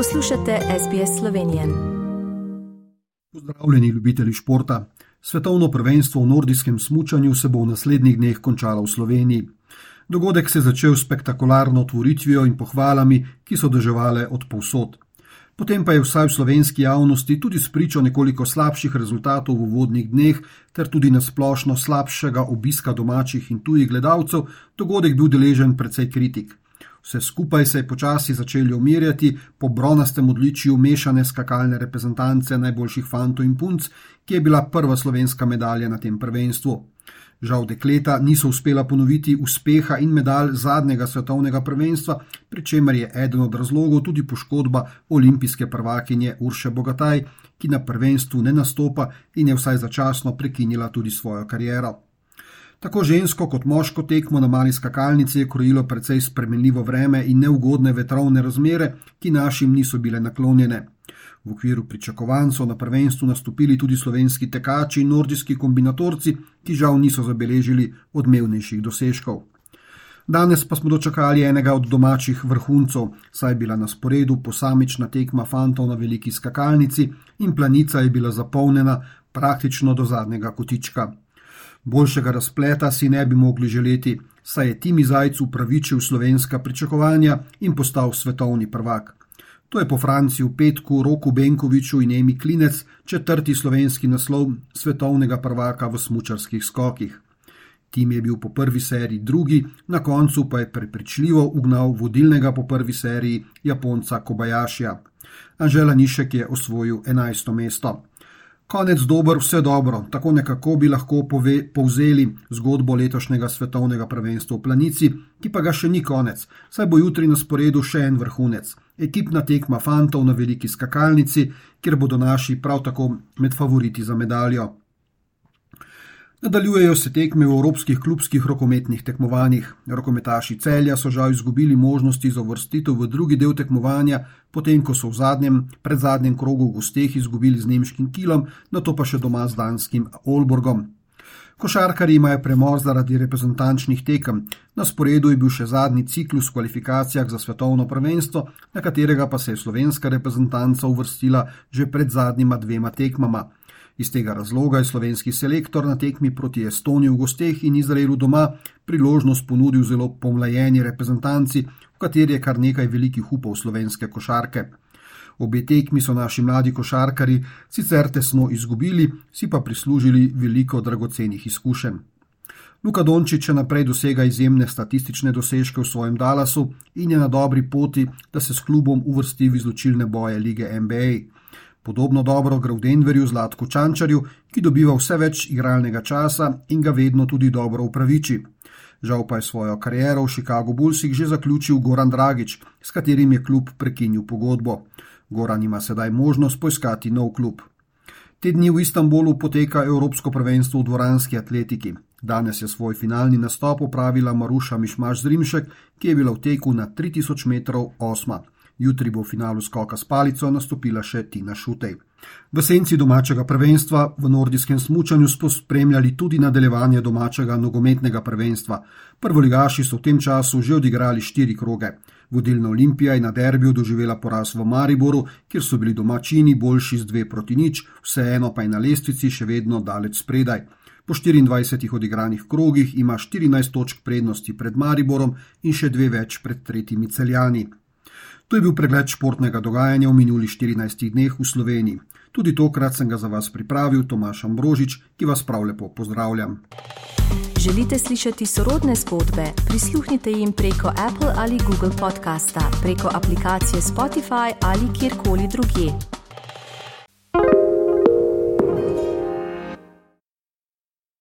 Poslušate SBS Slovenije. Pozdravljeni, ljubitelji športa. Svetovno prvenstvo v nordijskem smučanju se bo v naslednjih dneh končalo v Sloveniji. Dogodek se je začel s spektakularno otvoritvijo in pohvalami, ki so doživele od povsod. Potem pa je vsaj v slovenski javnosti tudi spričo nekoliko slabših rezultatov v uvodnih dneh, ter tudi nasplošno slabšega obiska domačih in tujih gledalcev, dogodek bil deležen precej kritik. Vse skupaj se je počasi začeli umirjati po bronastem odličju mešane skakalne reprezentance najboljših fantov in punc, ki je bila prva slovenska medalja na tem prvenstvu. Žal dekleta niso uspela ponoviti uspeha in medalj zadnjega svetovnega prvenstva, pri čemer je eden od razlogov tudi poškodba olimpijske prvakinje Urše Bogataj, ki na prvenstvu ne nastopa in je vsaj začasno prekinila tudi svojo kariero. Tako žensko kot moško tekmo na mali skakalnici je krojilo precej spremenljivo vreme in neugodne vetrovne razmere, ki našim niso bile naklonjene. V okviru pričakovanj so na prvenstvu nastopili tudi slovenski tekači in nordijski kombinatorci, ki žal niso zabeležili odmevnejših dosežkov. Danes pa smo dočakali enega od domačih vrhuncov, saj je bila na sporedu posamična tekma fantov na veliki skakalnici in planica je bila zapolnjena praktično do zadnjega kotička. Boljšega razpleta si ne bi mogli želeti, saj je Timi Zajc upravičil slovenska pričakovanja in postal svetovni prvak. To je po Franciju Petku, Roku Benkoviču in Emi Klinec četrti slovenski naslov svetovnega prvaka v smučarskih skokih. Tim je bil po prvi seriji drugi, na koncu pa je prepričljivo ugnal vodilnega po prvi seriji Japonca Kobayašija. Anžela Nišek je osvojil 11. mesto. Konec dober, vse dobro, tako nekako bi lahko pove, povzeli zgodbo letošnjega svetovnega prvenstva v planici, ki pa ga še ni konec, saj bo jutri na sporedu še en vrhunec. Ekipna tekma fantov na veliki skakalnici, kjer bodo naši prav tako med favoriti za medaljo. Nadaljujejo se tekme v evropskih klubskih rokometnih tekmovanjih. Rokometaši celja so žal izgubili možnosti za vrstitev v drugi del tekmovanja, potem ko so v zadnjem, predzadnjem krogu v gosteh izgubili z nemškim kilom, na to pa še doma z danskim Olborgom. Košarkari imajo premor zaradi reprezentančnih tekem, na sporedu je bil še zadnji ciklus v kvalifikacijah za svetovno prvenstvo, na katerega pa se je slovenska reprezentanca uvrstila že pred zadnjima dvema tekmama. Iz tega razloga je slovenski selektor na tekmi proti Estoniji v gosteh in Izraelu doma priložnost ponudil zelo pomlajeni reprezentanci, v kateri je kar nekaj velikih upov slovenske košarke. Obe tekmi so naši mladi košarkari sicer tesno izgubili, si pa prislužili veliko dragocenih izkušenj. Luka Dončić še naprej dosega izjemne statistične dosežke v svojem Dallasu in je na dobri poti, da se s klubom uvrsti v izločilne boje lige NBA. Podobno dobro gre v Denverju Zlatku Čančarju, ki dobiva vse več igralnega časa in ga vedno tudi dobro upraviči. Žal pa je svojo kariero v Chicago Bullsih že zaključil Goran Dragič, s katerim je klub prekinil pogodbo. Goran ima sedaj možnost poiskati nov klub. Te dni v Istanbulu poteka Evropsko prvenstvo v dvoranski atletiki. Danes je svoj finalni nastop upravila Maruša Mišmaš Zrimšek, ki je bila v teku na 3000 metrov osma. Jutri bo v finalu skoka s palico nastopila še Tina Šutej. V senci domačega prvenstva v nordijskem smučanju smo spremljali tudi nadaljevanje domačega nogometnega prvenstva. Prvoligaši so v tem času že odigrali štiri kroge. Vodilna Olimpija je na derbiju doživela poraz v Mariboru, kjer so bili domačini boljši z dve proti nič, vseeno pa je na lestvici še vedno daleč spredaj. Po 24 odigranih krogih ima 14 točk prednosti pred Mariborom in še dve več pred tretjimi celjani. To je bil pregled športnega dogajanja v minulih 14 dneh v Sloveniji. Tudi tokrat sem ga za vas pripravil Tomaš Ambrožič, ki vas prav lepo pozdravljam. Želite slišati sorodne zgodbe? Prisluhnite jim preko Apple ali Google podcasta, preko aplikacije Spotify ali kjerkoli drugje.